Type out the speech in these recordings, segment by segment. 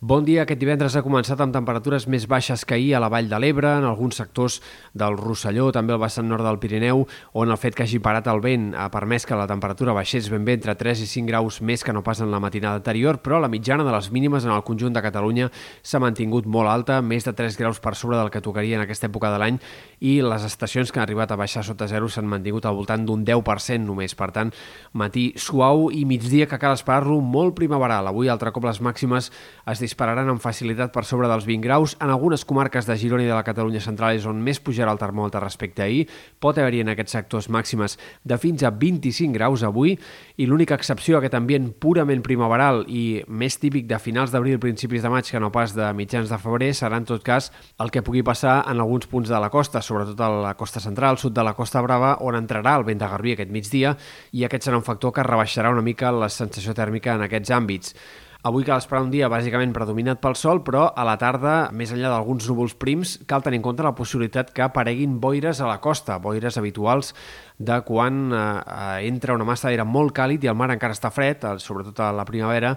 Bon dia. Aquest divendres ha començat amb temperatures més baixes que ahir a la Vall de l'Ebre, en alguns sectors del Rosselló, també al vessant nord del Pirineu, on el fet que hagi parat el vent ha permès que la temperatura baixés ben bé entre 3 i 5 graus més que no pas en la matinada anterior, però la mitjana de les mínimes en el conjunt de Catalunya s'ha mantingut molt alta, més de 3 graus per sobre del que tocaria en aquesta època de l'any, i les estacions que han arribat a baixar sota zero s'han mantingut al voltant d'un 10% només. Per tant, matí suau i migdia que cal esperar-lo molt primaveral. Avui, altre cop, les màximes es dispararan amb facilitat per sobre dels 20 graus. En algunes comarques de Girona i de la Catalunya central és on més pujarà el termòmetre respecte a ahir. Pot haver-hi en aquests sectors màximes de fins a 25 graus avui i l'única excepció a aquest ambient purament primaveral i més típic de finals d'abril, principis de maig que no pas de mitjans de febrer serà en tot cas el que pugui passar en alguns punts de la costa, sobretot a la costa central, sud de la Costa Brava, on entrarà el vent de Garbí aquest migdia i aquest serà un factor que rebaixarà una mica la sensació tèrmica en aquests àmbits. Avui cal esperar un dia bàsicament predominat pel sol, però a la tarda, més enllà d'alguns núvols prims, cal tenir en compte la possibilitat que apareguin boires a la costa, boires habituals de quan eh, eh entra una massa d'aire molt càlid i el mar encara està fred, eh, sobretot a la primavera,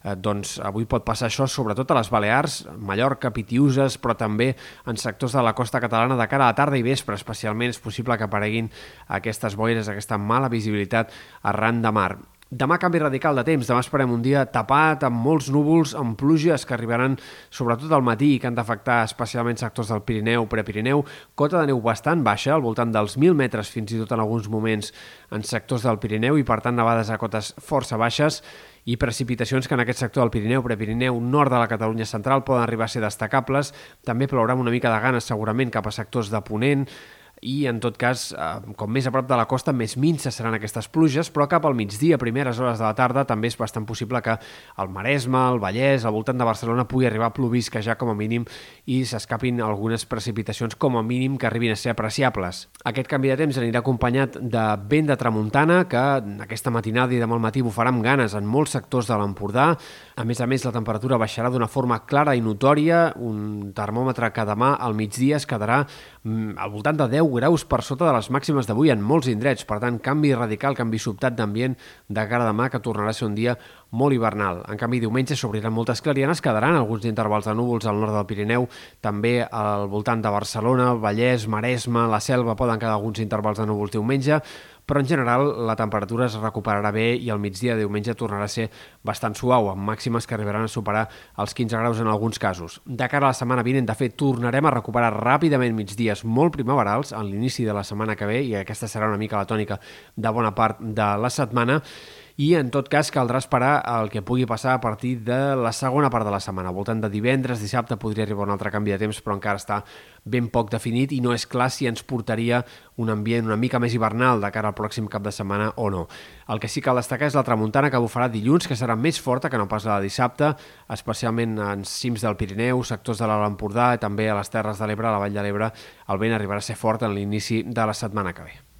eh, doncs avui pot passar això sobretot a les Balears, Mallorca, Pitiuses, però també en sectors de la costa catalana de cara a la tarda i vespre, especialment és possible que apareguin aquestes boires, aquesta mala visibilitat arran de mar. Demà canvi radical de temps, demà esperem un dia tapat, amb molts núvols, amb pluges que arribaran sobretot al matí i que han d'afectar especialment sectors del Pirineu, Prepirineu, cota de neu bastant baixa, al voltant dels 1.000 metres fins i tot en alguns moments en sectors del Pirineu i per tant nevades a cotes força baixes i precipitacions que en aquest sector del Pirineu, Prepirineu, nord de la Catalunya central poden arribar a ser destacables. També plourà una mica de ganes segurament cap a sectors de Ponent, i en tot cas, eh, com més a prop de la costa, més minces seran aquestes pluges, però cap al migdia, primeres hores de la tarda, també és bastant possible que el Maresme, el Vallès, al voltant de Barcelona pugui arribar a plovisquejar com a mínim i s'escapin algunes precipitacions com a mínim que arribin a ser apreciables. Aquest canvi de temps anirà acompanyat de vent de tramuntana, que aquesta matinada i demà al matí bufarà amb ganes en molts sectors de l'Empordà. A més a més, la temperatura baixarà d'una forma clara i notòria, un termòmetre que demà al migdia es quedarà al voltant de 10 graus per sota de les màximes d'avui en molts indrets. Per tant, canvi radical, canvi sobtat d'ambient de cara a demà, que tornarà a ser un dia molt hivernal. En canvi, diumenge s'obriran moltes clarianes, quedaran alguns intervals de núvols al nord del Pirineu, també al voltant de Barcelona, Vallès, Maresme, la Selva, poden quedar alguns intervals de núvols diumenge, però en general la temperatura es recuperarà bé i el migdia de diumenge tornarà a ser bastant suau, amb màximes que arribaran a superar els 15 graus en alguns casos. De cara a la setmana vinent, de fet, tornarem a recuperar ràpidament migdies molt primaverals en l'inici de la setmana que ve i aquesta serà una mica la tònica de bona part de la setmana i en tot cas caldrà esperar el que pugui passar a partir de la segona part de la setmana. Al voltant de divendres, dissabte podria arribar un altre canvi de temps, però encara està ben poc definit i no és clar si ens portaria un ambient una mica més hivernal de cara al pròxim cap de setmana o no. El que sí cal destacar és la tramuntana que bufarà dilluns, que serà més forta que no pas la de dissabte, especialment en cims del Pirineu, sectors de l'Alt Empordà també a les Terres de l'Ebre, a la Vall de l'Ebre, el vent arribarà a ser fort en l'inici de la setmana que ve.